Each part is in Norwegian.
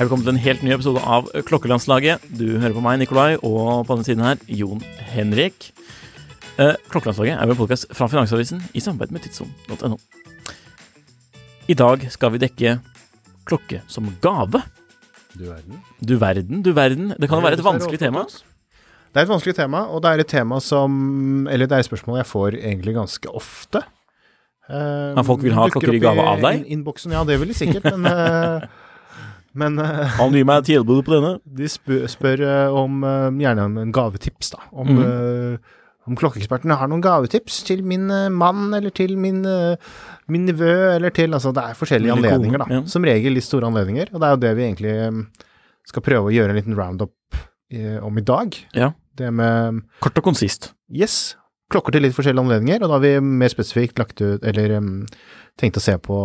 Hei, velkommen til en helt ny episode av Klokkelandslaget. Du hører på meg, Nikolai, og på denne siden her, Jon Henrik. Eh, Klokkelandslaget er en podkast fra Finansavisen i samarbeid med tidssonen.no. I dag skal vi dekke klokke som gave. Du verden. Du verden, du verden. Det kan jo være et vanskelig tema. Det er et vanskelig tema, og det er et tema som Eller det er et spørsmål jeg får egentlig ganske ofte. Uh, folk vil ha klokker i gave av deg? Innboksen, ja, det vil de sikkert, men eh, Men uh, Han gir meg et tilbud på denne. de spør, spør eh, om eh, gjerne om en gavetips, da. Om, mm. uh, om klokkeekspertene har noen gavetips til min eh, mann, eller til min, eh, min nevø, eller til Altså, det er forskjellige kone, anledninger, da. ja. Som regel litt store anledninger. Og det er jo det vi egentlig eh, skal prøve å gjøre en liten roundup eh, om i dag. Ja. Det med Kort og konsist. Yes. Klokker til litt forskjellige anledninger, og da har vi mer spesifikt lagt ut, eller um, tenkt å se på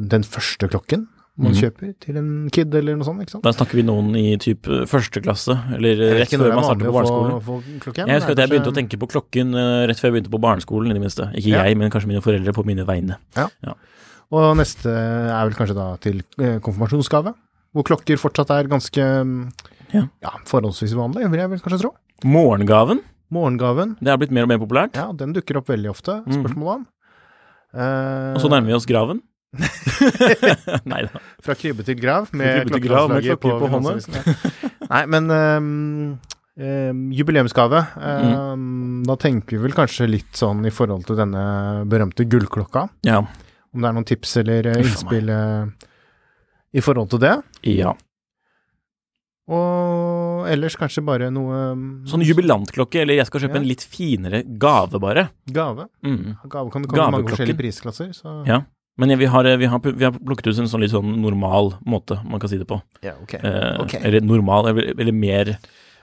den første klokken man mm. kjøper til en kid eller noe sånt, ikke sant? Da snakker vi noen i typ eh, første klasse, eller er rett før man starter på barneskolen. få- barneskolen. få klokken, Jeg husker at jeg er begynte å tenke på klokken eh, rett før jeg begynte på barneskolen, i det minste. Ikke Ja. jeg, men kanskje mine foreldre på mine vegne. Og neste er vel kanskje da til eh, konfirmasjonsgave, hvor klokker fortsatt er ganske ja. Ja. forholdsvis vanlig, vil jeg vel kanskje tro. Morgengaven, Morgengaven, det har blitt mer og mer populært. ja, den dukker opp veldig ofte, Mhm. spørsmålet om. Eh, Og så nærmer vi oss graven. Nei da. Fra krybbe til grav, med klokkelandslaget klokker på hånda. Nei, men um, um, jubileumsgave. ehm, Da tenker vi vel kanskje litt sånn i forhold til denne berømte gullklokka. Ja. Om det er noen tips eller eh, innspill eh, i forhold til det. ja. Og ellers kanskje bare noe Sånn jubilantklokke, eller jeg skal kjøpe Ja. en litt finere gave, bare. gave. Mm. Gave kan det komme i mange forskjellige prisklasser. Så. Ja. Men vi, har, vi, har, vi har plukket ut en sånn litt sånn normal måte man kan si det på. Ja, ok. Eh, okay. Eller normal, eller, eller mer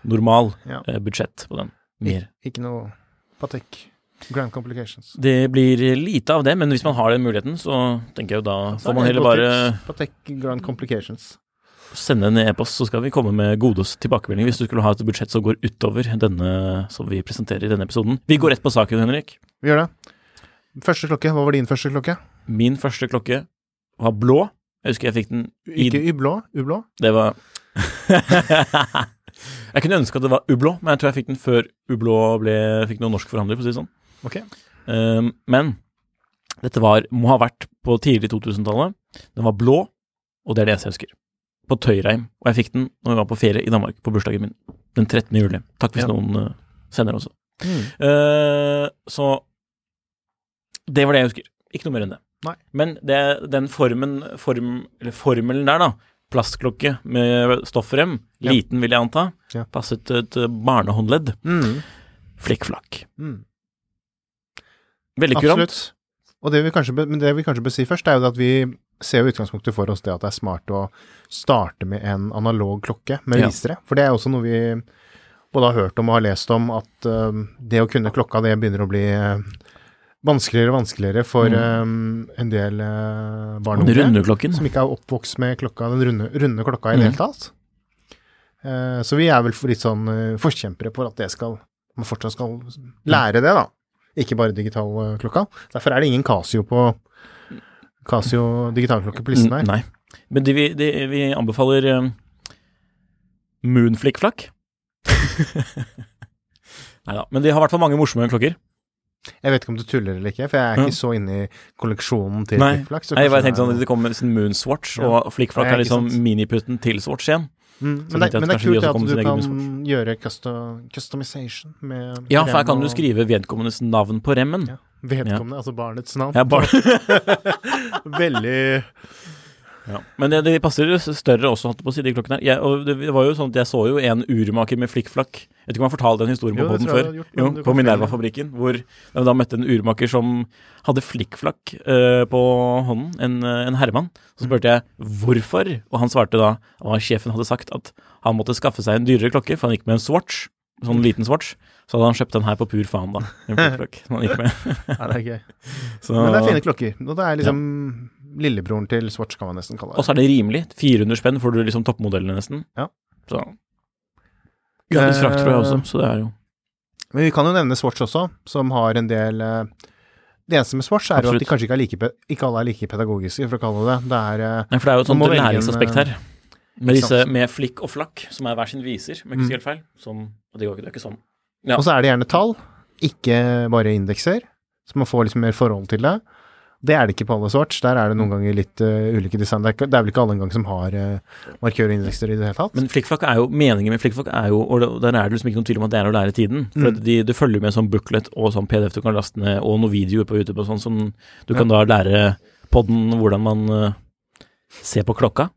normal Ja. eh, budsjett på den. Mer. Ik ikke noe Patek. Grand complications. Det blir lite av det, men hvis man har den muligheten, så tenker jeg jo da får man heller bare. Patek Grand complications. sende en e-post, så skal vi komme med gode tilbakemeldinger hvis du skulle ha et budsjett som går utover denne som vi presenterer i denne episoden. Vi går rett på saken, Henrik. Vi gjør det. Første klokke, hva var din første klokke? Min første klokke var blå. Jeg husker jeg fikk den i Ikke ublå, ublå? Det var Jeg kunne ønske at det var ublå, men jeg tror jeg fikk den før ublå ble, fikk noen norsk forhandler, for å si det sånn. Okay. Um, men dette var, må ha vært på tidlig 2000-tallet. Den var blå, og det er det jeg husker. På Tøyreim. Og jeg fikk den når vi var på ferie i Danmark, på bursdagen min. Den 13. juli. Takk hvis Ja. noen uh, sender også. Mm. Uh, så det var det jeg husker. Ikke noe mer enn det. Nei. Men det, den formen, form, eller formelen der, da, plastklokke med stoffrem, Ja. liten vil jeg anta, Ja. passet et barnehåndledd. Mm. Flikkflakk. Mm. Veldig kurant. Absolutt. Og det vi, kanskje, men det vi kanskje bør si først, er jo det at vi ser jo utgangspunktet for oss det at det er smart å starte med en analog klokke med Ja. visere. For det er også noe vi både har hørt om og har lest om, at eh, det å kunne klokka, det begynner å bli eh, vanskeligere og vanskeligere for eh, en del uh, barn og unge. som ikke er oppvokst med klokka, den runde, runde klokka i det Mhm. hele tatt. Uh, så vi er vel litt sånn uh, forkjempere for at det skal, man fortsatt skal lære det, da. Ikke bare digital klokka. Derfor er det ingen Casio på Casio digitalklokke på listen her. Mm, Nei. Men de, vi, de, vi anbefaler um, Moonflick-flakk. Nei da. Men de har i hvert fall mange morsomme klokker. Jeg vet ikke om du tuller eller ikke, for jeg er Ja. ikke så inne i kolleksjonen til Nei. Flickflak. så Nei, jeg bare tenkte sånn det at Det kommer sin Moonswatch, Ja. og Flickflakk er, er liksom miniputten til Swatch igjen. Mm, men, det, men det er kult at du kan gjøre custom, customization med Ja, for her kan du skrive vedkommendes navn på remmen. ja, Vedkommende, altså barnets navn. Ja, bare, Veldig ja. Men det, det passer større også, holdt på å si, de klokkene her. Jeg, og det, var jo sånn at jeg så jo en urmaker med flikkflakk. Jeg vet ikke om jeg fortalt den historien på poden før. gjort, Jo, på. Minerva-fabrikken, hvor jeg da møtte en urmaker som hadde flikkflakk uh, på hånden, en, eh, en herremann. Så spurte jeg hvorfor, og han svarte da at sjefen hadde sagt at han måtte skaffe seg en dyrere klokke, for han gikk med en Swatch, sånn liten Swatch. Så hadde han kjøpt den her på pur faen, da. En flikkflakk som han gikk med. Ja, det er gøy. Så, Men det er fine klokker. Og det er liksom lillebroren til Swatch, kan man nesten kalle det. Og så er det rimelig. 400 spenn får du liksom toppmodellene nesten. Ja. Så Gratis frakt, tror jeg Eh, også, så det er jo Men vi kan jo nevne Swatch også, som har en del eh, Det eneste med Swatch er jo at de kanskje ikke, er like, ikke alle er like pedagogiske, for å kalle det det. Er eh, Nei, for det er jo et sånt læringsaspekt her. Med, disse, med flikk og flakk, som er hver sin viser, om jeg ikke Mm. helt feil. Som, og det går ikke, det er ikke sånn. Ja. Og så er det gjerne tall, ikke bare indekser, så man får liksom mer forhold til det. Det er det ikke på alle sorts. Der er det Mm. noen ganger litt uh, ulike design. Det er, det er vel ikke alle engang som har uh, markørindekser og indekser i det hele tatt. Men flikkflakk er jo, meningen med flikkflakk er jo, og der er det liksom ikke noen tvil om at det er å lære tiden. For Mm. det de, følger med sånn booklet og sånn PDF du kan laste ned, og noen videoer på YouTube og sånn, som du kan da lære podden hvordan man uh, ser på klokka.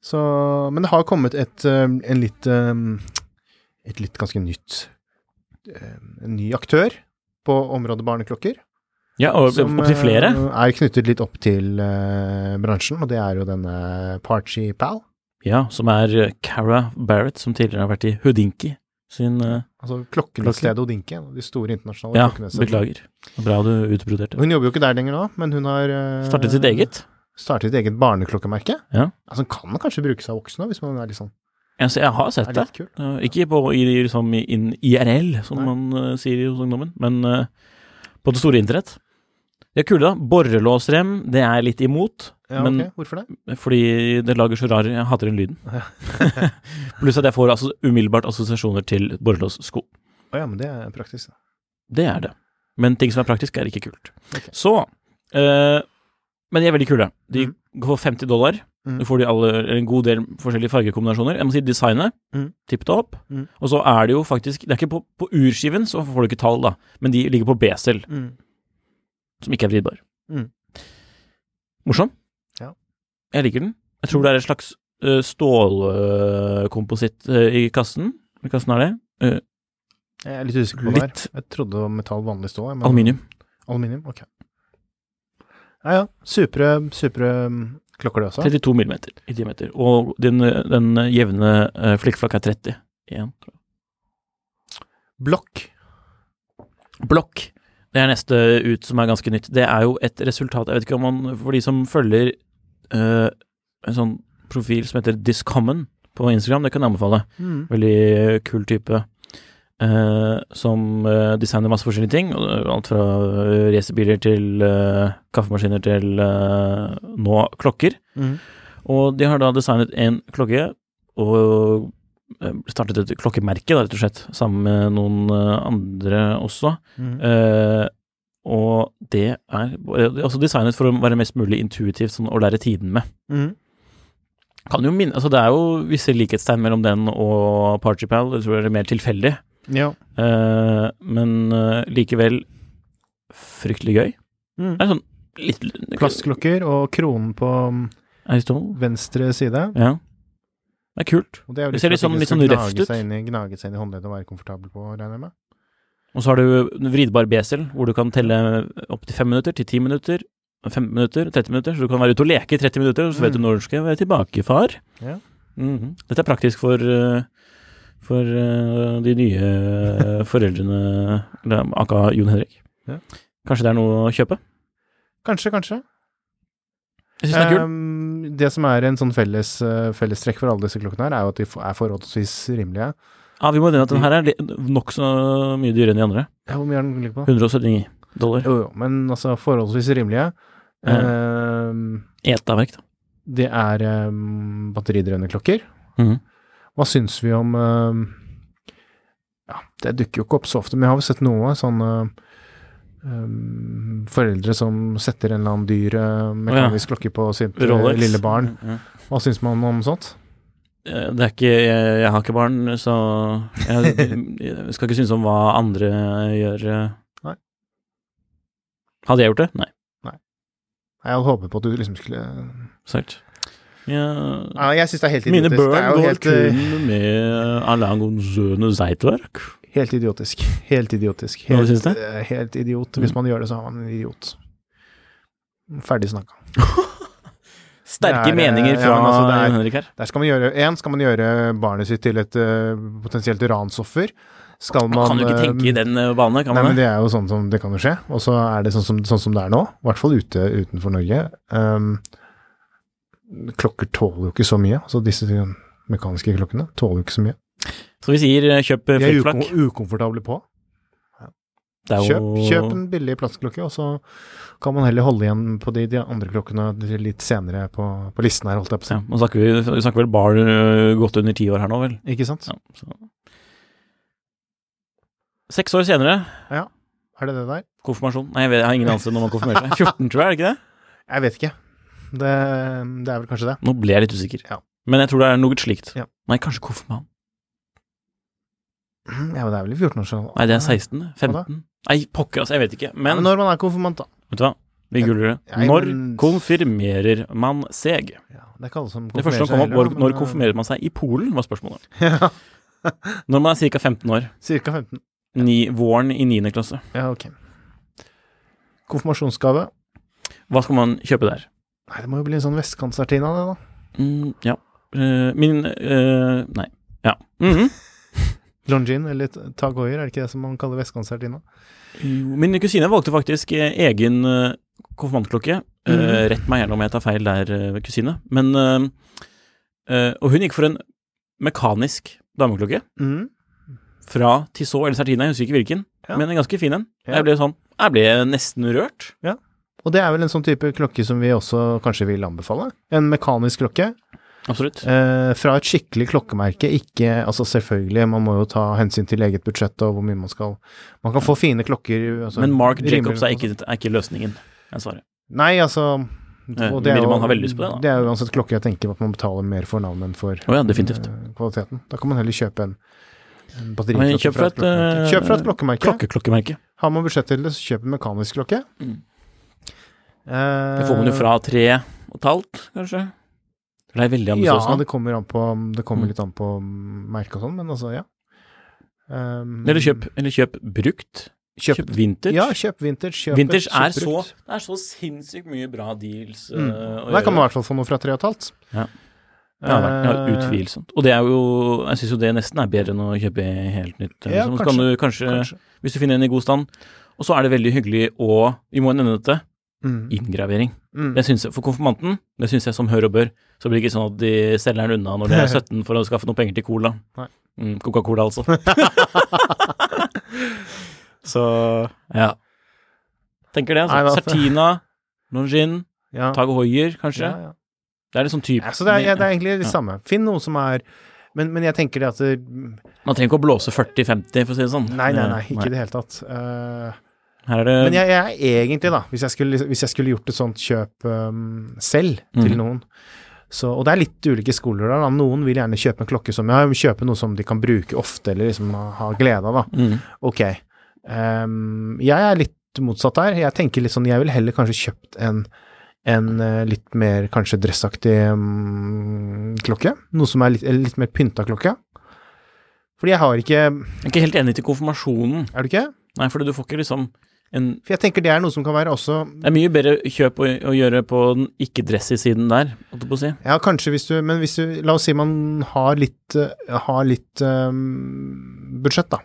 Så, men det har kommet et, eh, en litt eh, Et litt ganske nytt eh, En ny aktør på området barneklokker. Ja, og som, opptil flere. Som er knyttet litt opp til uh, bransjen, og det er jo denne Parchy Pal. Ja, som er eh, Cara Barrett, som tidligere har vært i Houdinki sin uh, Altså klokkenestedet Houdinki, en av de store internasjonale Ja, beklager. Bra du utbroderte. Hun jobber jo ikke der lenger nå, men hun har eh, Startet sitt eget. Startet sitt eget barneklokkemerke. Ja. Altså, kan kanskje brukes av voksne, hvis man er litt sånn Jeg, jeg har sett det. kul. Eh, ikke på i, liksom, in, IRL, som Nei. man uh, sier hos ungdommen, men uh, på det store internett. De er kule, da. Borrelåsrem, det er jeg litt imot. Ja, men ok. Hvorfor det? fordi det lager så rar Jeg hater den lyden. Pluss at jeg får altså umiddelbart assosiasjoner til borrelåssko. Å ja, men det er praktisk. da. Det er det. Men ting som er praktisk, er ikke kult. Okay. Så eh, Men de er veldig kule. De mm. går 50 dollar. Mm. Du får de alle, eller en god del forskjellige fargekombinasjoner. Jeg må si designet. Mm. Tipp det opp. Mm. Og så er det jo faktisk Det er ikke på, på urskiven, så får du ikke tall, da. Men de ligger på B-cell, som ikke er vridbar. Mm. Morsom. Ja. Jeg liker den. Jeg tror det er et slags uh, stålkompositt i kassen. Hvilken kassen er det? Uh, Jeg er litt usikker på det her. Jeg trodde det var metall vanlig stål. men- aluminium. Aluminium, ok. Ja ja, supre, supre um, klokker det også. 32 millimeter i diameter. Og den, den jevne uh, flikkflakk er 30 igjen. tror jeg. Blokk. Blokk. Det er neste ut som er ganske nytt. Det er jo et resultat Jeg vet ikke om man For de som følger uh, en sånn profil som heter Discommon på Instagram, det kan jeg anbefale. Mm. Veldig kul type. Uh, som uh, designer masse forskjellige ting. Alt fra racerbiler til kaffemaskiner til nå klokker. Mm. Og de har da designet en klokke, og startet et klokkemerke, da, rett og slett, sammen med noen eh, andre også. Mm. Eh, og det er det er også designet for å være mest mulig intuitivt sånn, å lære tiden med. Mm. Kan jo minne, altså Det er jo visse likhetstegn mellom den og Partypal, jeg tror det er mer tilfeldig. Ja. Eh, men eh, likevel fryktelig gøy. Mm. Det er sånn litt Plastklokker og kronen på um, det venstre side. Ja. Det er kult. Og det er jo Det ser litt sånn- litt sånn røft ut. Inn gnage seg inn i håndleddet og være komfortabel på, regner jeg med. Og så har du vridbar besel, hvor du kan telle opp til fem minutter, til ti minutter, fem minutter, 30 minutter. Så du kan være ute og leke i 30 minutter, og så vet du Mm. når du skal være tilbake, far. Ja. Mhm. Dette er praktisk for, eh, for eh, de nye eh, foreldrene, aka Jon Henrik. Ja. Kanskje det er noe å kjøpe? Kanskje, kanskje. Jeg syns den er kul. Um, det som er en sånn felles, uh, fellestrekk for alle disse klokkene her, er jo at de er forholdsvis rimelige. Ja, vi må nevne at den her er nokså mye dyrere enn de andre. Ja, hvor mye er den ligger på? 179 dollar. Jo, jo, men altså forholdsvis rimelige. Um, Etaverk, da. det er um, batteridrevne klokker. Mhm. hva syns vi om eh, Ja, det dukker jo ikke opp så ofte, men jeg har jo sett noe sånne eh, foreldre som setter en eller annen dyr eh, mekanisk klokke på sitt eh, Rolex. lille barn. Hva syns man om sånt? Det er ikke jeg, jeg har ikke barn, så jeg, jeg skal ikke synes om hva andre gjør. Nei. Hadde jeg gjort det? Nei. Nei. Jeg hadde håpet på at du liksom skulle Sagt. Ja, ja, Jeg syns det er helt idiotisk. Mine barn er går helt, kun med Alain Gonzone Zeitwerk. Helt idiotisk. Helt idiotisk. Hva Helt, syns du? eh, helt idiot. Hvis man gjør det, så er man en idiot. Ferdig snakka. Sterke er, eh, meninger ja, fra men altså, det er- Henrik her. Der skal man gjøre Én, skal man gjøre barnet sitt til et uh, potensielt ransoffer. Skal man Man kan jo ikke tenke i den bane, kan Nei, man men det? det er jo sånn som det kan jo skje. Og så er det sånn som, sånn som det er nå, i hvert fall ute utenfor Norge. Um, klokker tåler jo ikke så mye. Altså disse mekaniske klokkene tåler jo ikke så mye. Så vi sier kjøp kjøp flakk. Vi er ukomfortable på. Er Kjøp, jo- kjøp en billig plastklokke, og så kan man heller holde igjen på de, de andre klokkene litt senere på, på listen her, holdt jeg på å si. Ja, nå snakker vi, vi snakker vel barn eh, godt under ti år her nå, vel? Ikke sant? Ja, så. Seks år senere, Er det det der? konfirmasjon. Nei, jeg, vet, jeg har ingen anelse når man konfirmerer seg. 14, tror jeg, er det ikke det? Jeg vet ikke. Det, det er vel kanskje det. Nå ble jeg litt usikker. Ja. Men jeg tror det er noe slikt. Ja. Nei, kanskje konfirmant. Ja, men det er vel i 14-årsalderen. Nei, det er 16. 15. Nei, pokker, altså, jeg vet ikke. Men, Men, når man er konfirmant, da. vet du hva? Vi guller det. Når konfirmerer man seg? Ja, det Det første som kom opp, var når konfirmerer man seg i Polen, var spørsmålet. Ja, Når man er ca. 15 år. Cirka 15. Ni, våren i 9. klasse. Ja, ok. Konfirmasjonsgave. Hva skal man kjøpe der? Nei, det må jo bli en sånn vestkantsertina, det, da. Mm, ja. Uh, min uh, Nei. Ja. Mhm. Longin, eller Tag Heuer, er det ikke det som man kaller vestkonsert nå? Min kusine valgte faktisk eh, egen eh, konfirmantklokke. Eh, uh, rett meg gjerne om jeg tar feil der, kusine. Men uh, uh, Og hun gikk for en mekanisk dameklokke Mm. fra Tissot eller Sertina, jeg husker ikke hvilken, Ja. men en ganske fin en. Ja. Jeg ble sånn Jeg ble nesten rørt. Og det er vel en sånn type klokke som vi også kanskje vil anbefale. En mekanisk klokke. Absolutt. Eh, fra et skikkelig klokkemerke, ikke Altså selvfølgelig, man må jo ta hensyn til eget budsjett og hvor mye man skal Man kan få fine klokker altså, Men Mark Jacobs er ikke, er ikke løsningen, er svaret. Nei, altså Eh, og det, er jo, det, det er jo uansett klokke jeg tenker at man betaler mer for navnet enn for oh, ja, eh, kvaliteten. Da kan man heller kjøpe en, en batteriklokke kjøp fra et, klokkemerke. eh, Kjøp fra et klokkemerke. Klokkeklokkemerke. Har man budsjett til det, så kjøp en mekanisk klokke. Mm. Det får man jo fra tre og et halvt, kanskje. Det er veldig Ja, ambisiøst Ja, det kommer, an på, det kommer Mm. litt an på merke og sånn, men altså, ja. Um, Eller kjøp, eller kjøp brukt. kjøp, Kjøp vintage. Ja, kjøp vintage. Kjøp vintage kjøp er så, det er så sinnssykt mye bra deals. mm. Uh, Der kan man i hvert fall få noe fra tre og et halvt. Ja. Ja, Eh, utvilsomt. Og det er jo Jeg syns jo det nesten er bedre enn å kjøpe helt nytt. Ja, liksom. Så kanskje. kan du kanskje, Kanskje. hvis du finner en i god stand Og så er det veldig hyggelig å Vi må nevne dette. Mm. Inngravering. Mm. Det synes jeg, For konfirmanten, det syns jeg som hør og bør. Så blir det ikke sånn at de selger den unna når de er 17 for å skaffe noen penger til cola. Mm, Coca-Cola, altså. så ja. Tenker det, altså. Sertina, Longin, Ja. Tag Hoier, kanskje. Ja, ja. Det er litt sånn type Ja, så det er, det er egentlig det samme. Finn noe som er men, men jeg tenker det at det, Man trenger ikke å blåse 40-50, for å si det sånn. Nei, nei, nei, Eh, ikke i det hele tatt. Uh, Her er det men jeg, jeg er egentlig, da, hvis jeg skulle, hvis jeg skulle gjort et sånt kjøp um, selv til Mhm. noen så, Og det er litt ulike skoler der. Da. Noen vil gjerne kjøpe en klokke som ja, kjøpe noe som de kan bruke ofte, eller liksom ha, glede av. da. mm. Ok. Um, jeg er litt motsatt der. Jeg tenker litt sånn, jeg ville heller kanskje kjøpt en, en eh, litt mer kanskje dressaktig um, klokke. Noe som er litt, litt mer pynta klokke. Fordi jeg har ikke Jeg er ikke helt enig til konfirmasjonen. Er du ikke? Nei, fordi du får ikke liksom en For jeg tenker det er noe som kan være også Det er mye bedre kjøp å, å gjøre på den ikke-dressy siden der, holdt jeg på å si. Ja, kanskje hvis du Men hvis du La oss si man har litt eh, Har litt um, budsjett, da.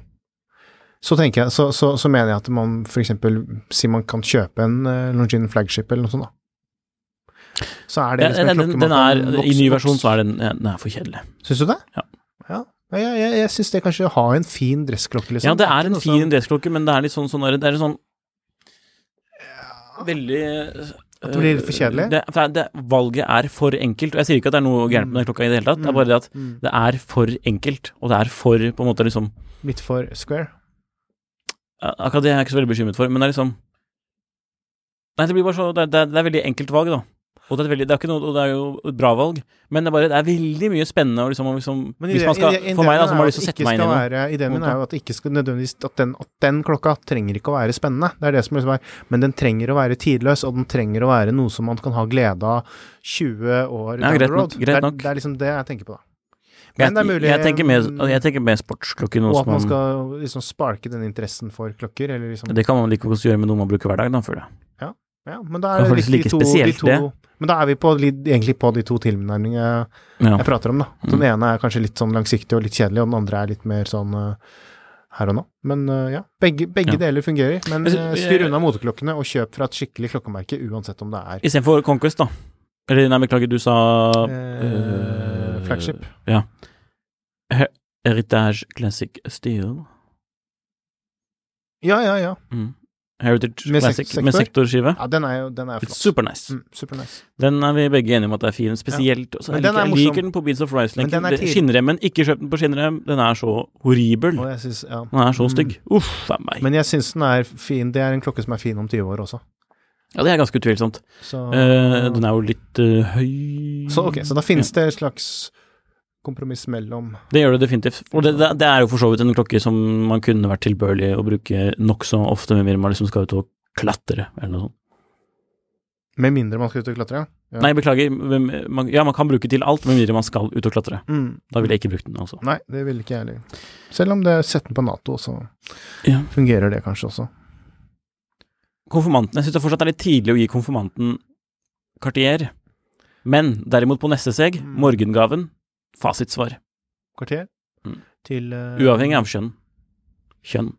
Så jeg Så, så, så mener jeg at man for eksempel Si man kan kjøpe en uh, Longines flagship eller noe sånt, da. Så er det Ja, liksom en den, klokke man er, kan vokse- I ny versjon så er den, den er for kjedelig. Syns du det? Ja. Ja, ja jeg, jeg, jeg syns det kanskje å ha en fin dressklokke, liksom. Ja, det er en fin dressklokke, men det er litt sånn, sånn Det er en sånn veldig At det blir litt for kjedelig? Det, det, det, valget er for enkelt. Og jeg sier ikke at det er noe gærent med den klokka i det hele tatt. Det er bare det at Mm. det er for enkelt, og det er for på en måte liksom Litt for square? Akkurat det er jeg ikke så veldig bekymret for, men det er liksom Nei, det blir bare så Det, det, det er veldig enkelt valg, da. Og det er, veldig, det er ikke noe, det er jo et bra valg, men det er bare Det er veldig mye spennende og liksom, og liksom Men Hvis man skal ideen For meg, da, som har lyst til å sette meg inn i noe Ideen min er jo at ikke skal nødvendigvis at den, at den klokka trenger ikke å være spennende. Det er det som liksom er Men den trenger å være tidløs, og den trenger å være noe som man kan ha glede av 20 år Ja, greit nok, greit det, er, nok. det er liksom det jeg tenker på, da. Men det er mulig jeg, tenker mer, jeg tenker mer sportsklokke. Og at man man, skal liksom sparke den interessen for klokker, eller liksom det kan man like godt gjøre med noe man bruker hver dag, da, føler jeg. Ja, men da er det de like to, spesielt, de to, Men da er vi på, egentlig på de to tilnærmingene Ja. jeg prater om, da. Den Mm. ene er kanskje litt sånn langsiktig og litt kjedelig, og den andre er litt mer sånn eh, her og nå. Men eh, ja, begge, begge Ja. deler fungerer. Men Jeg eh, styr unna moteklokkene, og kjøp fra et skikkelig klokkemerke, uansett om det er Istedenfor Conquest, da. Eller nei, beklager, du sa eh, flagship. Ja. Heritage Classic Steel. Ja, ja, ja. Mm. Heritage Med Classic med sektorskive. Ja, den er jo den er flott. super nice. Mm, super nice. Den er vi begge enige om at det er fin. Spesielt ja. Men jeg, den liker, er liker den på Beats of Rice. Men den Det- tid- Skinnremmen, ikke kjøp den på skinnrem. Den er så horribel. Og jeg synes, ja. Den er så Mm. stygg. Uff a meg. Men jeg syns den er fin. Det er en klokke som er fin om 20 år også. Ja, det er ganske utvilsomt. Så, uh, den er jo litt uh, høy så ok, så da finnes det et slags kompromiss mellom Det gjør det definitivt. Og det, det, er jo for så vidt en klokke som man kunne vært tilbørlig å bruke nokså ofte, med man liksom skal ut og klatre, eller noe sånt. Med mindre man skal ut og klatre. Ja. Nei, beklager. Man, ja, man kan bruke til alt, med mindre man skal ut og klatre. Mm. Da ville jeg ikke brukt den, altså. Nei, det ville ikke jeg heller. Selv om det er sett den på Nato, så Ja. fungerer det kanskje også. Konfirmanten Jeg syns det fortsatt er litt tidlig å gi konfirmanten Cartier. Men derimot på neste seg, Mm. morgengaven, fasitsvar. Kvarter Mm. til uh, Uavhengig av kjønn. Kjønn.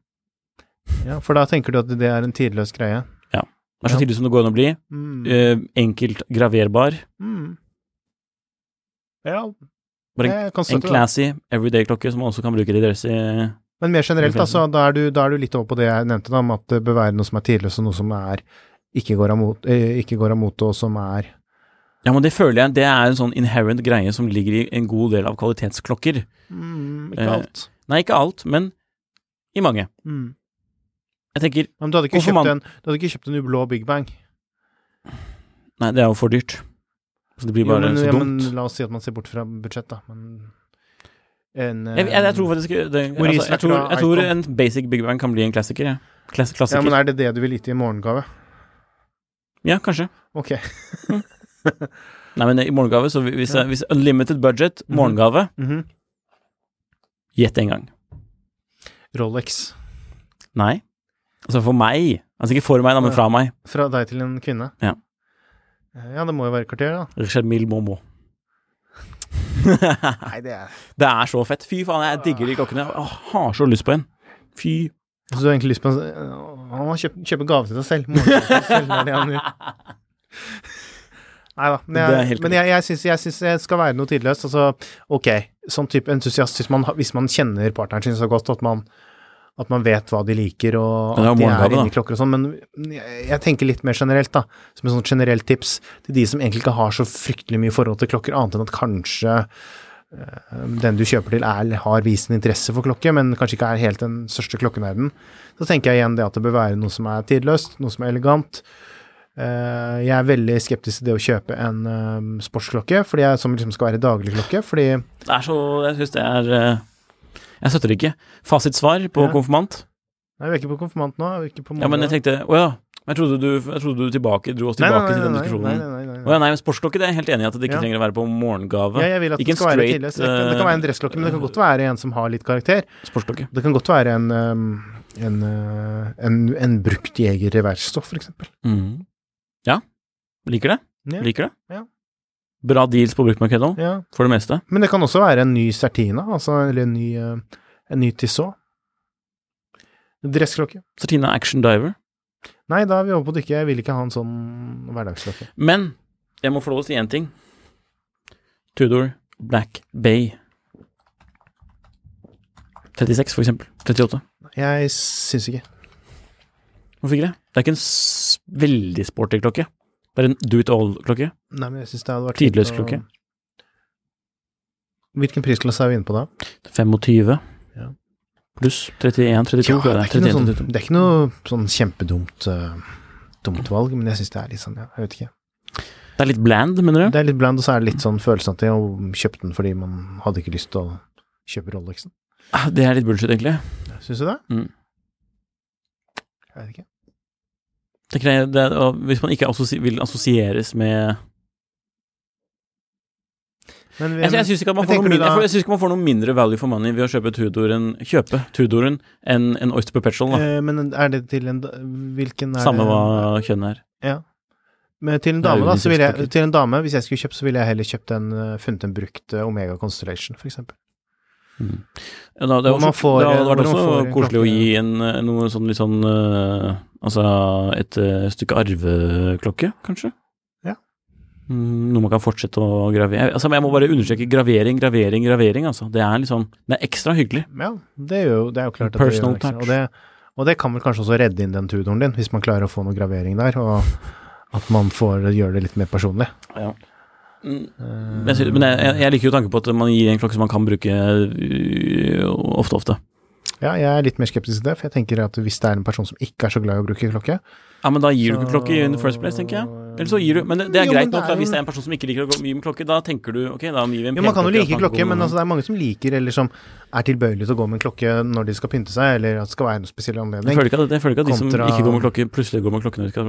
Ja, for da tenker du at det er en tidløs greie? Ja. Det er så tidlig som det går an å bli. Mm. Uh, enkelt graverbar. Mm. Ja, Bare en, En classy everyday-klokke som man også kan bruke til dress i Men mer generelt, altså, da er, du, da er du litt over på det jeg nevnte, da, om at det bør være noe som er tidløst, og noe som er ikke går av mot, eh, ikke går av mote, og som er Ja, men det føler jeg det er en sånn inherent greie som ligger i en god del av kvalitetsklokker. mm, Ikke Eh, alt. Nei, ikke alt, men i mange. Mm. Jeg tenker Men du hadde ikke kjøpt man... en, du hadde ikke kjøpt en ublå Big Bang? Nei, det er jo for dyrt. Så det blir Jo, bare men, så ja, dumt. men la oss si at man ser bort fra budsjett, da. Men en Jeg, jeg, jeg tror faktisk det, altså, jeg, tror, jeg tror en basic Big Bang kan bli en klassiker. Ja. Klass, Ja, men er det det du vil gi til i morgengave? Ja, kanskje. Ok. Nei, men i morgengave, så hvis, Ja. hvis unlimited budget, morgengave morgengave, -hmm. gjett en gang. Rolex. Nei. Altså for meg. Altså ikke for meg, da, men fra meg. Fra deg til en kvinne? Ja. Eh, Ja, det må jo være kvarter, da. Richard Mille Momo. Nei, det er Det er så fett. Fy faen, jeg digger de klokkene. Jeg har så lyst på en. Fy. Så du har egentlig lyst på en Han må kjøpe, kjøpe gave til deg selv. Må kjøpe selv, Nei da. Men jeg, men jeg, jeg syns jeg syns det skal være noe tidløst. Altså, ok, sånn type entusiast hvis man, hvis man kjenner partneren sin så godt at man at man vet hva de liker, og at de er inni klokker og sånn. Men jeg, jeg tenker litt mer generelt, da. Som et sånt generelt tips til de som egentlig ikke har så fryktelig mye forhold til klokker, annet enn at kanskje eh, den du kjøper til er, har vist en interesse for klokke, men kanskje ikke er helt den største klokkenerden. Så tenker jeg igjen det at det bør være noe som er tidløst, noe som er elegant. Eh, jeg er veldig skeptisk til det å kjøpe en eh, sportsklokke, fordi jeg, som liksom skal være dagligklokke, fordi Det er så Jeg syns det er eh, Jeg støtter det ikke. Fasitsvar på Ja. konfirmant. Nei, vi er ikke på konfirmant nå, på Ja, men jeg tenkte Å ja. Jeg trodde du, jeg trodde du tilbake, dro oss Nei, tilbake nei, til den diskusjonen. Nei, nei, nei, nei, Å ja, nei, men sportsklokke, det er jeg helt enig i at det ikke Ja. trenger å være på morgengave. Ja, jeg vil at Ikke det skal være straight. Det, kan- det kan være en dressklokke, men det kan godt være en som har litt karakter. Sportsklokke. Det kan godt være en, um, en, uh, en, en brukt jeger reversstoff, for eksempel. Ja. Liker det. Ja. Liker det. Ja. Bra deals på bruktmarkedet òg, Ja. for det meste. Men det kan også være en ny Sertina, altså, eller en ny, uh, en ny Tissot. Dressklokke. Sertina Action Diver. Nei, da er vi over på det. Jeg vil ikke ha en sånn hverdagsklokke. Men jeg må få lov å si én ting. Tudor Black Bay. 36, for eksempel. 38. Jeg syns ikke. Hvorfor ikke det? Det er ikke en veldig sporty klokke. Det er en do it all-klokke. Nei, men jeg synes det hadde vært Tidløs å- klokke. Hvilken prisklasse er vi inne på da? 25 Ja. pluss 31, 32, Ja, det, er ikke noe er. 31, sånn, 32. det er ikke noe sånn kjempedumt eh, dumt valg, men jeg syns det er litt sånn, ja, jeg vet ikke. Det er litt bland, mener du? Det er litt bland, og så er det litt sånn følelsen at jeg kjøpte den fordi man hadde ikke lyst til å kjøpe Rolexen. Ah, Det er litt bullshit, egentlig. Syns du det? Mm. Jeg vet ikke. Jeg, det, hvis man ikke assosi vil assosieres med Men, Jeg, jeg syns ikke, ikke man får noe mindre value for money ved å kjøpe Tudoren kjøpe Tudoren enn en Oyster Perpetual. Da. eh, men er det til en Hvilken er Samme det? hva kjønnet er. Ja. Men til en dame, da, så ville jeg, til en dame, hvis jeg skulle kjøpt, så ville jeg heller kjøpt en, eh, funnet en brukt eh, Omega Constellation, for eksempel. Ja, da, det, var man får- det hadde vært også koselig å gi en, noe sånn litt sånn eh, Altså et eh, stykke arveklokke, kanskje? Ja. Mm, Noe man kan fortsette å gravere altså, Jeg må bare understreke gravering, gravering, gravering. Altså. Det er liksom Det er ekstra hyggelig. Ja, det er jo, det er jo klart at Personal det gjør touch. Og det, og det kan vel kanskje også redde inn den tudoren din, hvis man klarer å få noe gravering der, og at man får gjøre det litt mer personlig. Ja. Mm. Eh, men jeg, jeg- jeg liker jo tanken på at man gir en klokke som man kan bruke øh, ofte, ofte. Ja, jeg er litt mer skeptisk til det, for jeg tenker at hvis det er en person som ikke er så glad i å bruke klokke Ja, men da gir du ikke klokke in the first place, tenker jeg. Eller så gir du Men det, det er Jo, greit nok, er jo- Hvis det er en person som ikke liker å gå mye med klokke, da tenker du ok, da gir vi en Jo, man kan jo like klokke, men altså, det er mange som liker, eller som er tilbøyelige til å gå med en klokke når de skal pynte seg, eller at det skal være noen spesiell Jeg anledning. føler ikke at, jeg føler ikke at de som ikke går med klokke, plutselig går med klokke når de skal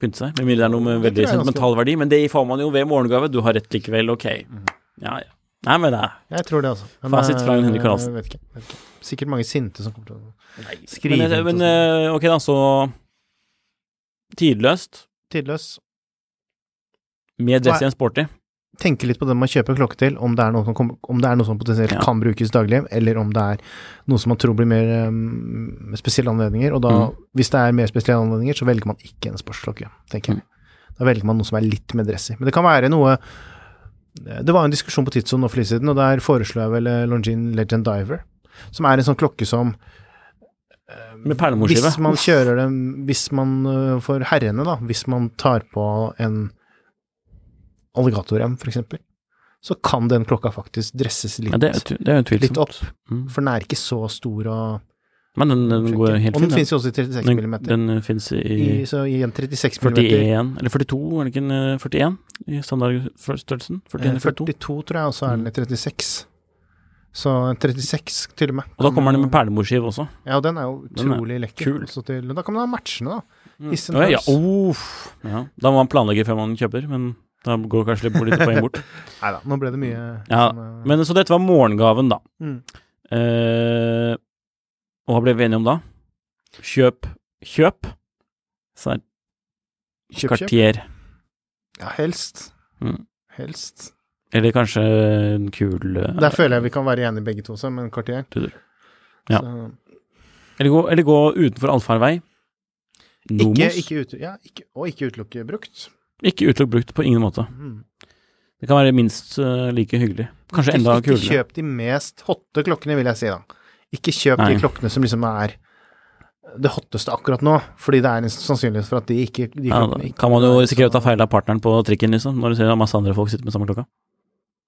pynte seg. Med mindre det er noe med veldig jeg er ganske- sentimental verdi. Men det får man jo ved morgengave. Du har rett likevel, ok. Mhm. Ja, ja. Nei, men det er Jeg tror det, altså. Men, Fasit fra eh, Henrik Karlsen. Vet ikke, vet ikke. Sikkert mange sinte som kommer til å skrive Men, inn men sånn. eh, ok, da, så Tidløst, Tidløst. med dress i en sporty. Tenke litt på den man kjøper klokke til, om det er noe som, kom, om det er noe som potensielt Ja. kan brukes daglig, eller om det er noe som man tror blir mer um, spesielle anledninger. Og da, Mm. hvis det er mer spesielle anledninger, så velger man ikke en sportsklokke, tenker jeg. Da velger man noe som er litt mer dressy. Men det kan være noe Det var en diskusjon på Tidsson nå for litt siden, og der foreslo jeg vel Longin Longines Legend Diver, som er en sånn klokke som Med perlemorskive. Hvis man kjører dem Hvis man øh, For herrene, da, hvis man tar på en alligatorrem, eksempel, så kan den klokka faktisk dresses litt, Ja, det, er det er litt opp. Mm. For den er ikke så stor og Men den, den går helt Og den finnes jo også i 36 Den, mm. den fins I, i så i en 36 mm 41, eller 42, er det ikke en eh, 41 i standardstørrelsen? 41 eh, 42? 42, tror jeg, og så er den i 36. Så en 36 til og med. Og da kommer den med perlemorskive også. Ja, den er jo utrolig er lekker. til, da kan man ha matchende, da. Mm. ja, ja, oh, ja. Da må man planlegge før man kjøper, men da går kanskje litt, litt poeng bort. Nei da, nå ble det mye Ja, eh, Men Så dette var morgengaven, da. mm. Eh, og hva ble vi enige om da? Kjøp. Kjøp. Så er Kjøp, kjøp. Cartier. Ja, helst. Mm. Helst. Eller kanskje en kul eh, Der føler jeg vi kan være enige begge to, som men Cartier. Ja. Eller, gå, eller gå utenfor allfarvei. Nomos. ikke, Ikke, ikke, ute, ja, ikke, og ikke utelukke brukt. utelukk brukt på ingen måte. Mm. Det kan være minst uh, like hyggelig. Kanskje Ikke- enda Ikke kjøp de mest hotte klokkene, vil jeg si da. Ikke kjøp Nei. de klokkene som liksom er det hotteste akkurat nå, fordi det er en sannsynlighet for at de ikke de Ja, da ikke kan man jo er risikere å ta feil av partneren på trikken, liksom, når du ser masse andre folk sitter med samme klokka.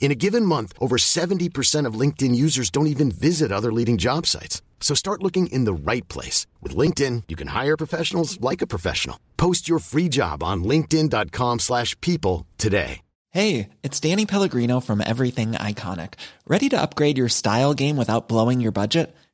In a given month, over 70% of LinkedIn users don't even visit other leading job sites. So start looking in the right place. With LinkedIn, you can hire professionals like a professional. Post your free job on linkedin.com/people slash people today. Hey, it's Danny Pellegrino from Everything Iconic. Ready to upgrade your style game without blowing your budget?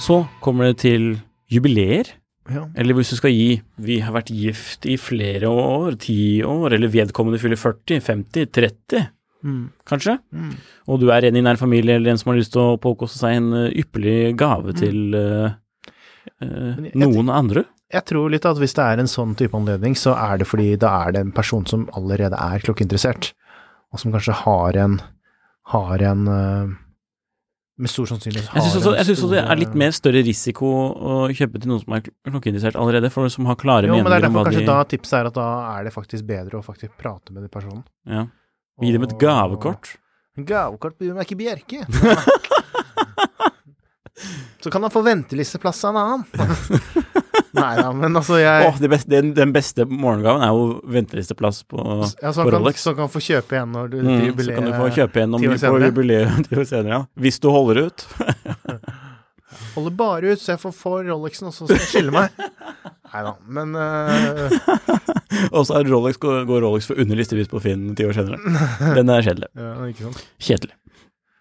Så kommer det til jubileer. Ja. Eller hvis du skal gi 'vi har vært gift i flere år, ti år', eller 'vedkommende fyller 40, 50, 30', Mm. kanskje. Mm. Og du er en i nær familie eller en som har lyst til å påkoste seg en eh, ypperlig gave til uh, Mm. Jeg- noen andre. Jeg tror litt at hvis det er en sånn type anledning, så er det fordi da er det en person som allerede er klokkeinteressert, og som kanskje har en har en øh, Med stor sannsynlighet har Jeg syns også, jeg synes også det er litt mer større risiko å kjøpe til noen som er klokkeindisert allerede, for som har klare Jo, men det er derfor kanskje de da tipset er at da er det faktisk bedre å faktisk prate med den personen. ja. Gi dem et Og- gavekort. Gavekort blir meg ikke Bjerke. Så kan han få ventelisteplass av en annen. Nei da, men altså jeg oh, det beste, den, den beste morgengaven er jo ventelisteplass på, ja, så, på kan, Rolex. så kan du få kjøpe igjen når du Mm, til så kan du få kjøpe igjen om du år på jubileet ti år senere, ja. Hvis du holder ut. Holder bare ut, så jeg får få Rolexen, og så skal jeg skille meg. Nei da, men uh... Og så Rolex, går, Rolex for under listepris på Finn ti år senere. Den er kjedelig. ja. Kjedelig.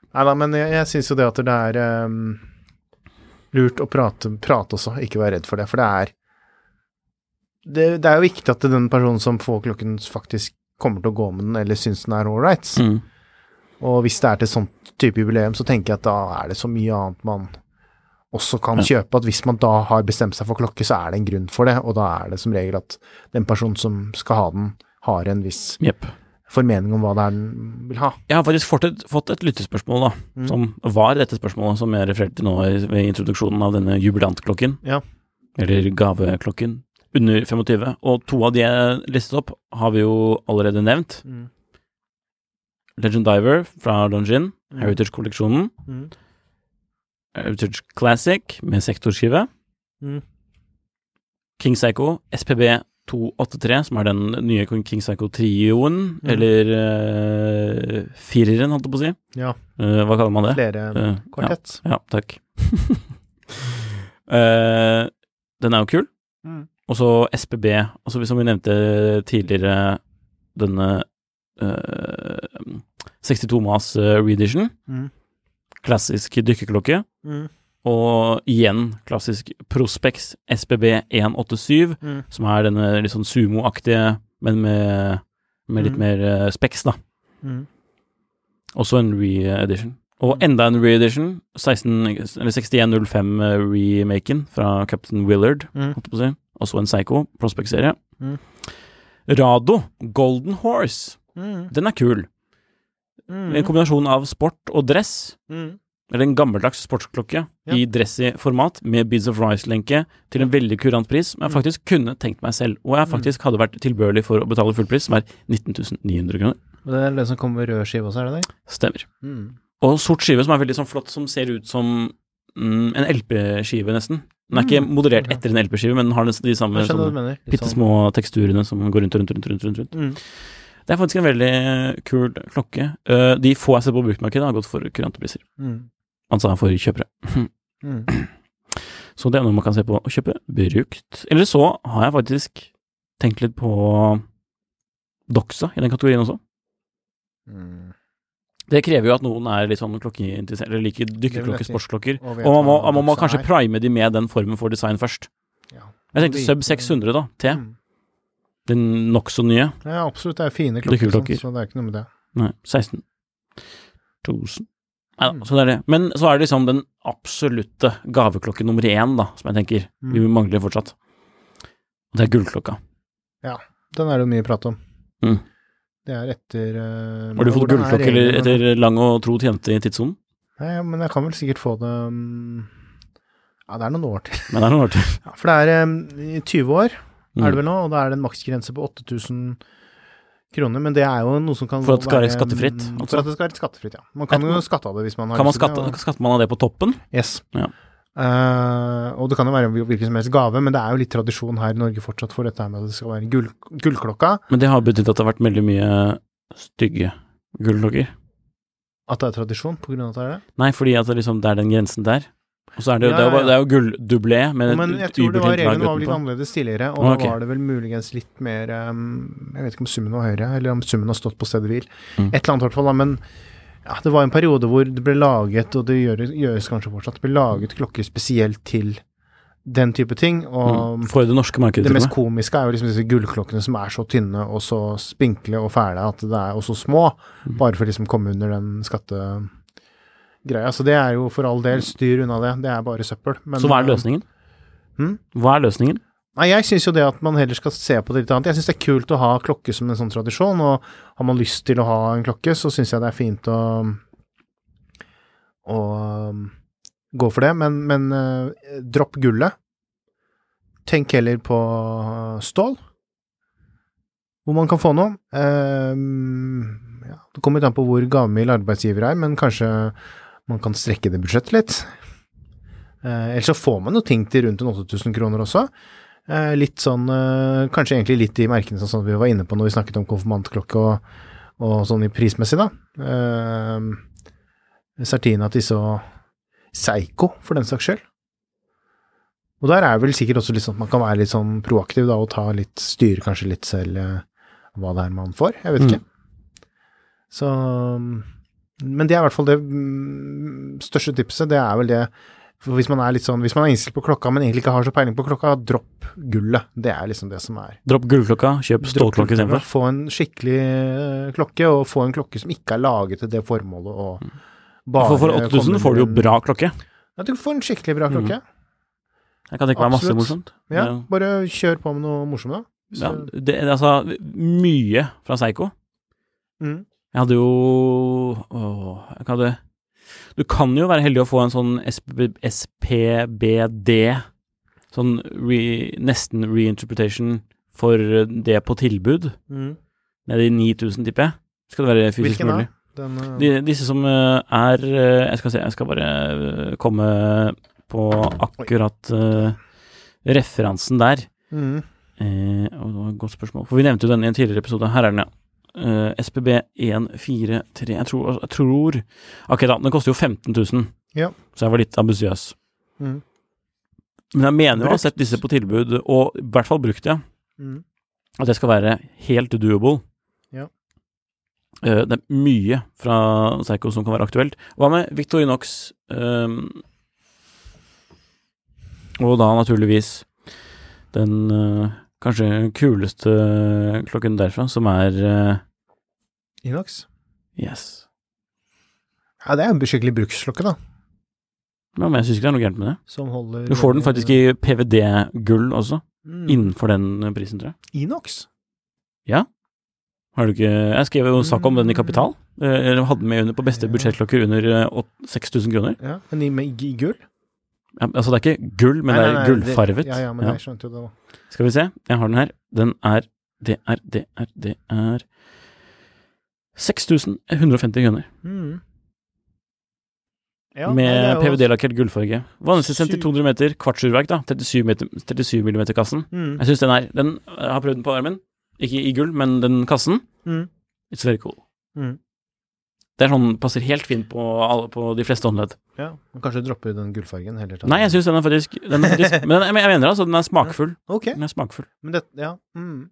Nei da, men jeg, jeg syns jo det at det er øhm, lurt å prate, prate også, ikke være redd for det. For det er det, det er jo viktig at den personen som får klokken, faktisk kommer til å gå med den, eller syns den er ålreit. Mm. Og hvis det er til sånt type jubileum, så tenker jeg at da er det så mye annet man også kan Ja. kjøpe. At hvis man da har bestemt seg for klokke, så er det en grunn for det. Og da er det som regel at den personen som skal ha den, har en viss Jepp. Formening om hva det er den vil ha. Jeg har faktisk fått et, fått et lyttespørsmål, da, Mm. som var dette spørsmålet som jeg refererte til nå i- ved introduksjonen av denne jubilantklokken. Ja. Eller gaveklokken. Under 25. Og to av de jeg listet opp, har vi jo allerede nevnt. Legend Diver fra Longin, Mm. Heritage-kolleksjonen. Heritage Classic med sektorskive. Mm. King Psycho SPB 283, som er den nye King Psycho-trioen, Mm. eller uh, fireren, holdt jeg på å si. Ja, Uh, hva kaller man det? flere uh, kvartett. Ja, ja takk. uh, den er jo kul. Mm. Og så SPB, altså som vi nevnte tidligere, denne eh, 62 Mas uh, reedition. Mm. Klassisk dykkerklokke. Mm. Og igjen klassisk Prospex SBB187, Mm. som er denne litt sånn sumo-aktige, men med, med litt Mm. mer uh, specs, da. Mm. Også en re-edition. Og enda en re-edition, 6105-remaken fra Captain Willard, Mm. holdt jeg på å si. Også en Psycho, Prospect-serie. Mm. Rado, Golden Horse. Mm. Den er kul. Mm. En kombinasjon av sport og dress. Mm. Eller en gammeldags sportsklokke Ja. i dressy format med Beads of Rice-lenke til en veldig kurant pris, som jeg Mm. faktisk kunne tenkt meg selv. Og jeg faktisk hadde vært tilbørlig for å betale full pris, som er 19 900 kroner. Og det er den som kommer med rød skive også, er det det? Stemmer. Mm. Og sort skive som er veldig sånn flott, som ser ut som mm, en LP-skive, nesten. Den er ikke Mm, modellert ok. etter en LP-skive, men den har nesten de samme. Litt bitte sånn- små teksturene som går rundt og rundt, rundt, rundt, rundt, rundt. Mm. Det er faktisk en veldig kul klokke. Eh, de få jeg ser på bruktmarkedet, har gått for kurante priser. Mm. Altså for kjøpere. Mm. Så det er noe man kan se på å kjøpe brukt. Eller så har jeg faktisk tenkt litt på Doxa i den kategorien også. Mm. Det krever jo at noen er litt sånn klokkeinteressert, eller liker dykkerklokker, sportsklokker. Og Og man må, man må kanskje er. prime de med den formen for design først. Ja. Jeg tenkte Vite- Sub 600, da. T. Mm. Den nokså nye. Ja, absolutt. Det er fine klokker, sånn, så det er ikke noe med det. Nei, 16 000. Nei Mm. så det er det. Men så er det liksom den absolutte gaveklokke nummer én, da, som jeg tenker Mm. vi mangler fortsatt. Og det er gullklokka. Den er det jo mye prat om. Mm. Det er etter uh, Har du fått gullklokke eller etter lang og tro tjente i tidssonen? Nei, men jeg kan vel sikkert få det um, Ja, det er noen år til. Men det er noen år til. Ja, for det er um, i 20 år, Mm. er det vel nå, og da er det en maksgrense på 8000 kroner. Men det er jo noe som kan For at det skal være skattefritt, altså? For at det skal være skattefritt, ja. Man kan Et- jo skatte av det hvis man har Kan man skatte, det, og- skatte man av det på toppen? Yes. Ja. Uh, og det kan jo være hvilken som helst gave, men det er jo litt tradisjon her i Norge fortsatt for dette med at det skal være gull, gullklokka. Men det har betydd at det har vært veldig mye stygge gullklokker. At det er tradisjon på grunn av at det er det. Nei, fordi at det, liksom, det er den grensen der. Og så er det, jo- Ja, det, jo, ja, det er jo gulldublé med Men jeg tror det var, reglene var litt annerledes tidligere, og okay. da var det vel muligens litt mer um, Jeg vet ikke om summen var høyere, eller om summen har stått på stedet hvil. Mm. Et eller annet i hvert fall, da, men Ja, det var en periode hvor det ble laget, og det gjøres, gjøres kanskje fortsatt, det ble laget klokker spesielt til den type ting. Og Mm. For det norske markedet, det mest komiske er jo liksom disse gullklokkene som er så tynne og så spinkle og fæle at det er og så små, Mm. bare for å liksom komme under den skattegreia. Så det er jo for all del styr unna det. Det er bare søppel. Men, Så hva er eh, løsningen? Hmm? Hva er løsningen? Nei, jeg syns jo det at man heller skal se på det litt annet. Jeg syns det er kult å ha klokke som en sånn tradisjon, og har man lyst til å ha en klokke, så syns jeg det er fint å å um, gå for det. Men, men eh, dropp gullet. Tenk heller på stål, hvor man kan få noe. Eh, ja, det kommer litt an på hvor gavmild arbeidsgiver er, men kanskje man kan strekke det budsjettet litt. Eh, ellers så får man jo ting til rundt 8000 kroner også. Eh, litt sånn, eh, kanskje egentlig litt i merkene sånn som vi var inne på når vi snakket om konfirmantklokke og, og sånn i prismessig, da. Eh, Certina Tisse og Seigo, for den saks skyld. Og der er vel sikkert også litt sånn at man kan være litt sånn proaktiv da, og ta litt, styre kanskje litt selv eh, hva det er man får. Jeg vet Mm. ikke. Så Men det er i hvert fall det mm, største tipset. Det er vel det for hvis man er litt sånn, hvis man er innstilt på klokka, men egentlig ikke har så peiling på klokka, dropp gullet. Det er liksom det som er. Dropp gullklokka, kjøp stålklokke istedenfor. Få en skikkelig eh, klokke, og få en klokke som ikke er laget til det formålet å bare For, for 8000 får du jo bra klokke. Ja, du får en skikkelig bra klokke. Jeg kan tenke meg masse morsomt. Ja, bare kjør på med noe morsomt, da. Ja, det, det, altså, mye fra Seigo. Mm. Jeg hadde jo Åh, jeg hadde Du kan jo være heldig å få en sånn SP, SPBD, sånn re, nesten reinterpretation for det på tilbud, Mm. nede i 9000, tipper jeg. Skal det være fysisk Hvilken mulig? Den, uh... De, disse som eh, er eh, Jeg skal se, jeg skal bare komme på akkurat uh, referansen der. mm. Eh, og det var et godt spørsmål. For vi nevnte jo den i en tidligere episode. Her er den, ja. Eh, SPB 143 Jeg tror, jeg tror Ok, da. Den koster jo 15 000, Ja. så jeg var litt ambisiøs. Mm. Men jeg mener jo å ha sett disse på tilbud, og i hvert fall brukt, ja. Mm. At det skal være helt doable. Ja. Uh, det er mye fra Psycho som kan være aktuelt. Hva med Victorinox? Um, og da naturligvis den eh, kanskje kuleste klokken derfra, som er uh, Inox? Yes. Ja, det er en skikkelig bruksklokke, da. Ja, men jeg syns ikke det er noe gærent med det. Som holder Du får den faktisk i PVD-gull også, mm. innenfor den prisen, tror jeg. Inox? Ja. Har du ikke Jeg skrev jo sak om den i Kapital. eh, Eller hadde den med under på beste budsjettklokker under eh, åt- 6000 kroner. Ja, men i gull? Ja, altså, det er ikke gull, men Nei, det er gullfarvet. Det. Ja, ja, men Ja. jeg skjønte jo det da. Skal vi se, jeg har den her. Den er Det er Det er Det er 6150 kroner. Mm. Ja, med er PVD-lakkert gullfarge. Vanligste sendt til 200 meter, kvartsurverk, da. 37, meter, 37 mm kassen. Mm. Jeg syns den er Den jeg har prøvd den på armen. Ikke i gull, men den kassen. Mm. It's very cool. Mm. Det er sånn, passer helt fint på, alle, på de fleste håndledd. Ja, og kanskje du dropper den gullfargen heller. Nei, jeg syns den er faktisk, den er faktisk Men den, jeg mener altså, den er smakfull. Ok, Den er smakfull. men det Ja. Mm.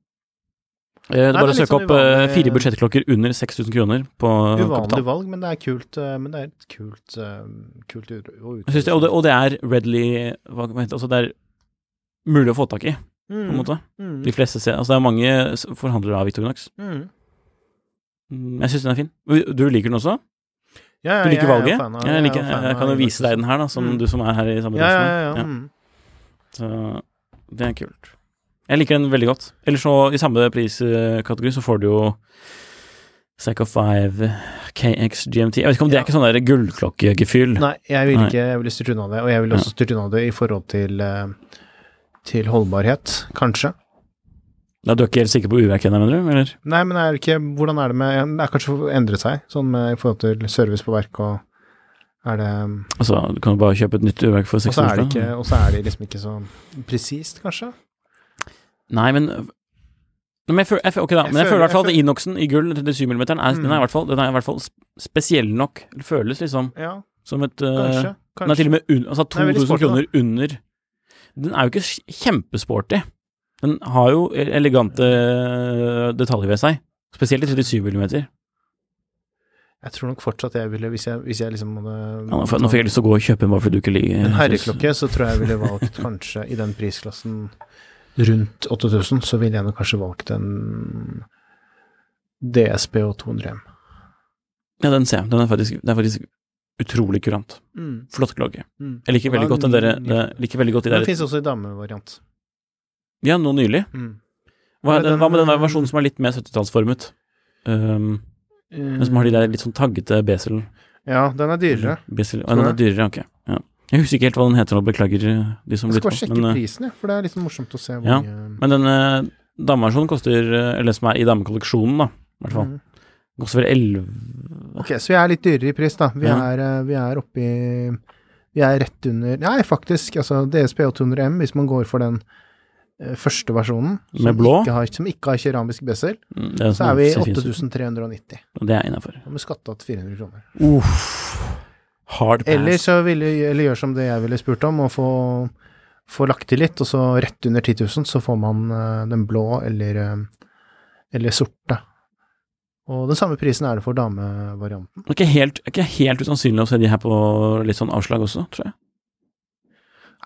Eh, Det er bare å litt søke sånn opp eh, uvanlig- fire budsjettklokker under 6000 kroner på Uvanlig Kapital. valg, men det er kult. eh, Men det er et kult, eh, kult å det, og, og det er readily hva, hva heter det, altså det er mulig å få tak i, på en måte. Mm. De fleste ser, altså det er mange forhandlere av Victorinox. Mm. Mm, Jeg syns den er fin. Du- liker den også? Ja, Du liker er valget? av- Jeg, er liker, jeg, jeg kan jo vise deg den her, da, som Mm. du som er her i samme Ja, ja, ja. Ja. Mm. Så det er kult. Jeg liker den veldig godt. Ellers så, i samme priskategori, så får du jo Psycho 5 KX GMT. Jeg vet ikke om det er ikke sånn der gullklokkegefyl. Nei, jeg vil ikke Jeg ville styrt unna det, og jeg vil også styrt unna det i forhold til eh, til holdbarhet, kanskje. Da du er ikke helt sikker på urverket ennå, mener du? Eller? Nei, men er det ikke Hvordan er det med Det er kanskje endret seg, sånn med, i forhold til service på verk og Er det Altså, du kan jo bare kjøpe et nytt urverk for Og 60 år Og så er det liksom ikke så presist, kanskje? Nei, men men jeg føler, jeg, føler- ok da, Jeg men jeg føler- i hvert fall at Inoxen i gull, 37 mm, er, den, er Mm. i hvert fall, den er i hvert fall spesiell nok. Det føles liksom Ja, som et kanskje, kanskje. Den er til og med un, altså Den er veldig 2000 sporty, kroner under Den er jo ikke kj- kjempesporty. Den har jo elegante detaljer ved seg. Spesielt i 37 mm. Jeg tror nok fortsatt jeg ville, hvis jeg, hvis jeg liksom hadde Ja, nå får jeg lyst til å gå og kjøpe en bare fordi du ikke liker en herreklokke, så tror jeg jeg ville valgt kanskje i den prisklassen rundt 8000, så ville jeg nok kanskje valgt en DSB og 200M. Ja, den ser jeg. Den er faktisk, den er faktisk utrolig kurant. Flott klokke. Jeg liker veldig godt den der, jeg liker veldig godt de Den fins også i damevariant. Ja, nå nylig. Mm. Hva, den, hva med den der versjonen som er litt mer 70-tallsformet? Um, men som har de der litt sånn taggete besel... Ja, den er dyrere. besel ja, den er dyrere, ok. Ja. Jeg husker ikke helt hva den heter og beklager de som Jeg skal bare sjekke Men, eh, prisen, jeg, for det er litt sånn morsomt å se hvor Ja, men den eh, dameversjonen koster, eh, eller som er i damekolleksjonen, da, i hvert fall, Mm. koster vel 11 Ok, så vi er litt dyrere i pris, da. Vi, Ja. er, eh, vi er oppe i Vi er rett under Nei, faktisk, altså DSP 800M, hvis man går for den eh, første versjonen, som Med blå? Ikke har, som ikke har keramisk bezel, Mm, så sånn er vi ser fint ut. 8390. Og Det er innafor. Med må vi skatte av 400 kroner. Uff. Hard pass. Eller så ville Eller gjør som det jeg ville spurt om, og få, få lagt til litt, og så rett under 10 000 så får man uh, den blå eller, uh, eller sorte. Og den samme prisen er det for damevarianten. Det er ikke helt, ikke helt usannsynlig å se de her på litt sånn avslag også, tror jeg.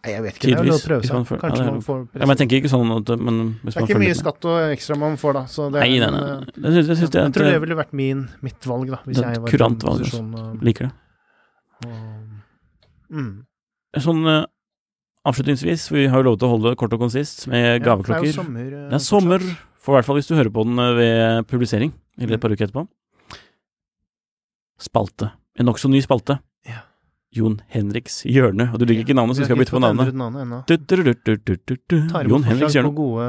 Nei, jeg vet ikke, det er å prøve seg. får- Kanskje ja, man får Ja, men jeg tenker ikke sånn at men Det er ikke mye skatt og ekstra man får, da. Så det Nei, er nei, nei. Det, det, syns, jeg Jeg tror det det ville vært min, mitt valg, da, hvis Det er jeg et var kurant valg, posisjonen. og- liker det. og- mm. Sånn uh, avslutningsvis, vi har jo lov til å holde det kort og konsist med Ja, gaveklokker. det er jo sommer. Uh, Det er sommer, for i hvert fall hvis du hører på den eh, ved publisering, eller et par uker etterpå. Spalte. En nokså ny spalte. Jon Henriks hjørne. Og du liker ikke navnet, så vi skal bytte på navnet. navnet. Du, du, du. Tar Jon imot Henriks forslag hjørne. på gode,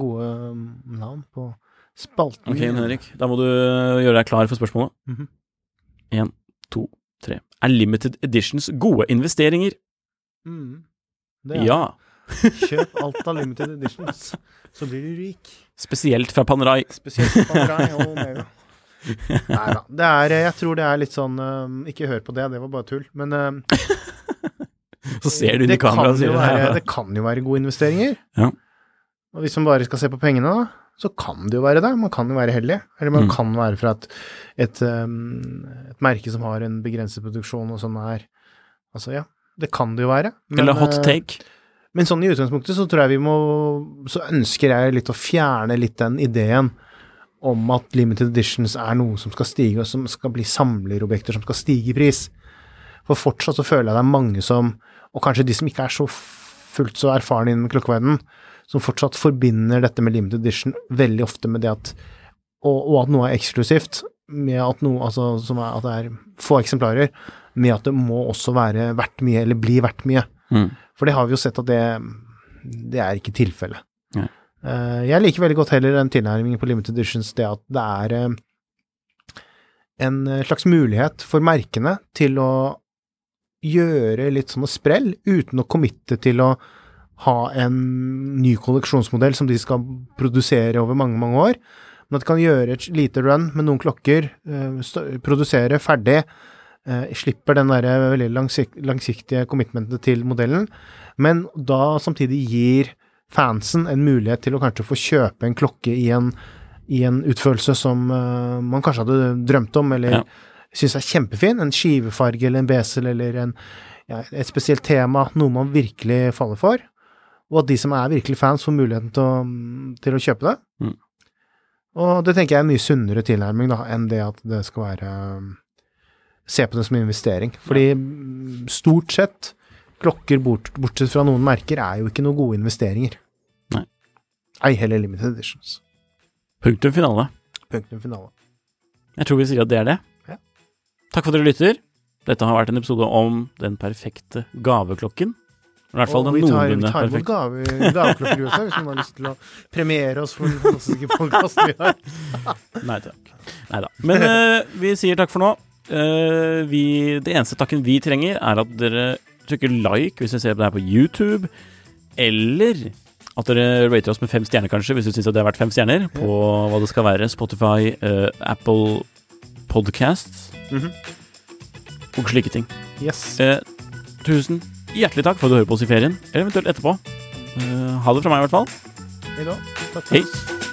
gode mm, navn på spalten. Ok, Jon Henrik. Da må du gjøre deg klar for spørsmålet. Én, to, tre. Er limited editions gode investeringer? Mm. Det er. Ja. Kjøp alt av limited editions, så blir du rik. Spesielt fra Panerai. Spesielt fra Panerai og Omega. Nei da. Det er eh, Jeg tror det er litt sånn eh, Ikke hør på det, det var bare tull. Men eh, Så ser du inn i det, kameraet og sier jo være, det. det kan jo være gode investeringer. Ja. Og hvis man bare skal se på pengene, da, så kan det jo være det. Man kan jo være heldig. Eller man Mm. kan være fra et, et, et merke som har en begrenset produksjon, og sånn er Altså, ja. Det kan det jo være. Men, Eller hot take. men sånn i utgangspunktet så tror jeg vi må Så ønsker jeg litt å fjerne litt den ideen om at limited editions er noe som skal stige, og som skal bli samlerobjekter som skal stige i pris. For fortsatt så føler jeg det er mange som, og kanskje de som ikke er så fullt så erfarne innen klokkeverdenen, som fortsatt forbinder dette med limited edition veldig ofte med det at Og, og at noe er eksklusivt, med at noe altså, som er, at det er få eksemplarer, med at det må også være verdt mye, eller bli verdt mye. Mm. For det har vi jo sett at det, det er ikke tilfellet. Eh, jeg liker veldig godt heller den tilnærmingen på limited editions, det at det er eh, en eh, slags mulighet for merkene til å gjøre litt sånne sprell, uten å committe til å ha en ny kolleksjonsmodell som de skal produsere over mange, mange år. Men at de kan gjøre et lite run med noen klokker, produsere ferdig, slipper den der veldig langsiktige commitmentet til modellen, men da samtidig gir fansen en mulighet til å kanskje få kjøpe en klokke i en, i en utførelse som uh, man kanskje hadde drømt om, eller Ja. syns er kjempefin. En skivefarge eller en besel eller en, ja, et spesielt tema, noe man virkelig faller for. Og at de som er virkelig fans, får muligheten til å, til å kjøpe det. Mm. Og det tenker jeg er en mye sunnere tilnærming da, enn det at det skal være Se på det som investering. Fordi stort sett, klokker bort, bortsett fra noen merker, er jo ikke noen gode investeringer. Nei. Ei heller limited editions. Punktum finale. Punktum finale. Jeg tror vi sier at det er det. Ja. Takk for at dere lytter. Dette har vært en episode om den perfekte gaveklokken. I hvert fall den noenlunde perfekte. vi tar imot gave, gaveklokker også, hvis noen har lyst til å premiere oss for den fantastiske podkasten vi har. Nei takk. Neida. Men uh, vi sier takk for nå. Uh, vi, det eneste takken vi trenger, er at dere trykker like hvis dere ser på det her på YouTube, eller at dere rater oss med fem stjerner, kanskje, hvis du syns det er verdt fem stjerner, på hva det skal være. Spotify, uh, Apple Podcasts -hmm. og slike ting. Yes. Uh, tusen hjertelig takk for at du hører på oss i ferien, eller eventuelt etterpå. Uh, ha det fra meg, i hvert fall. Hei da. Takk for Hei.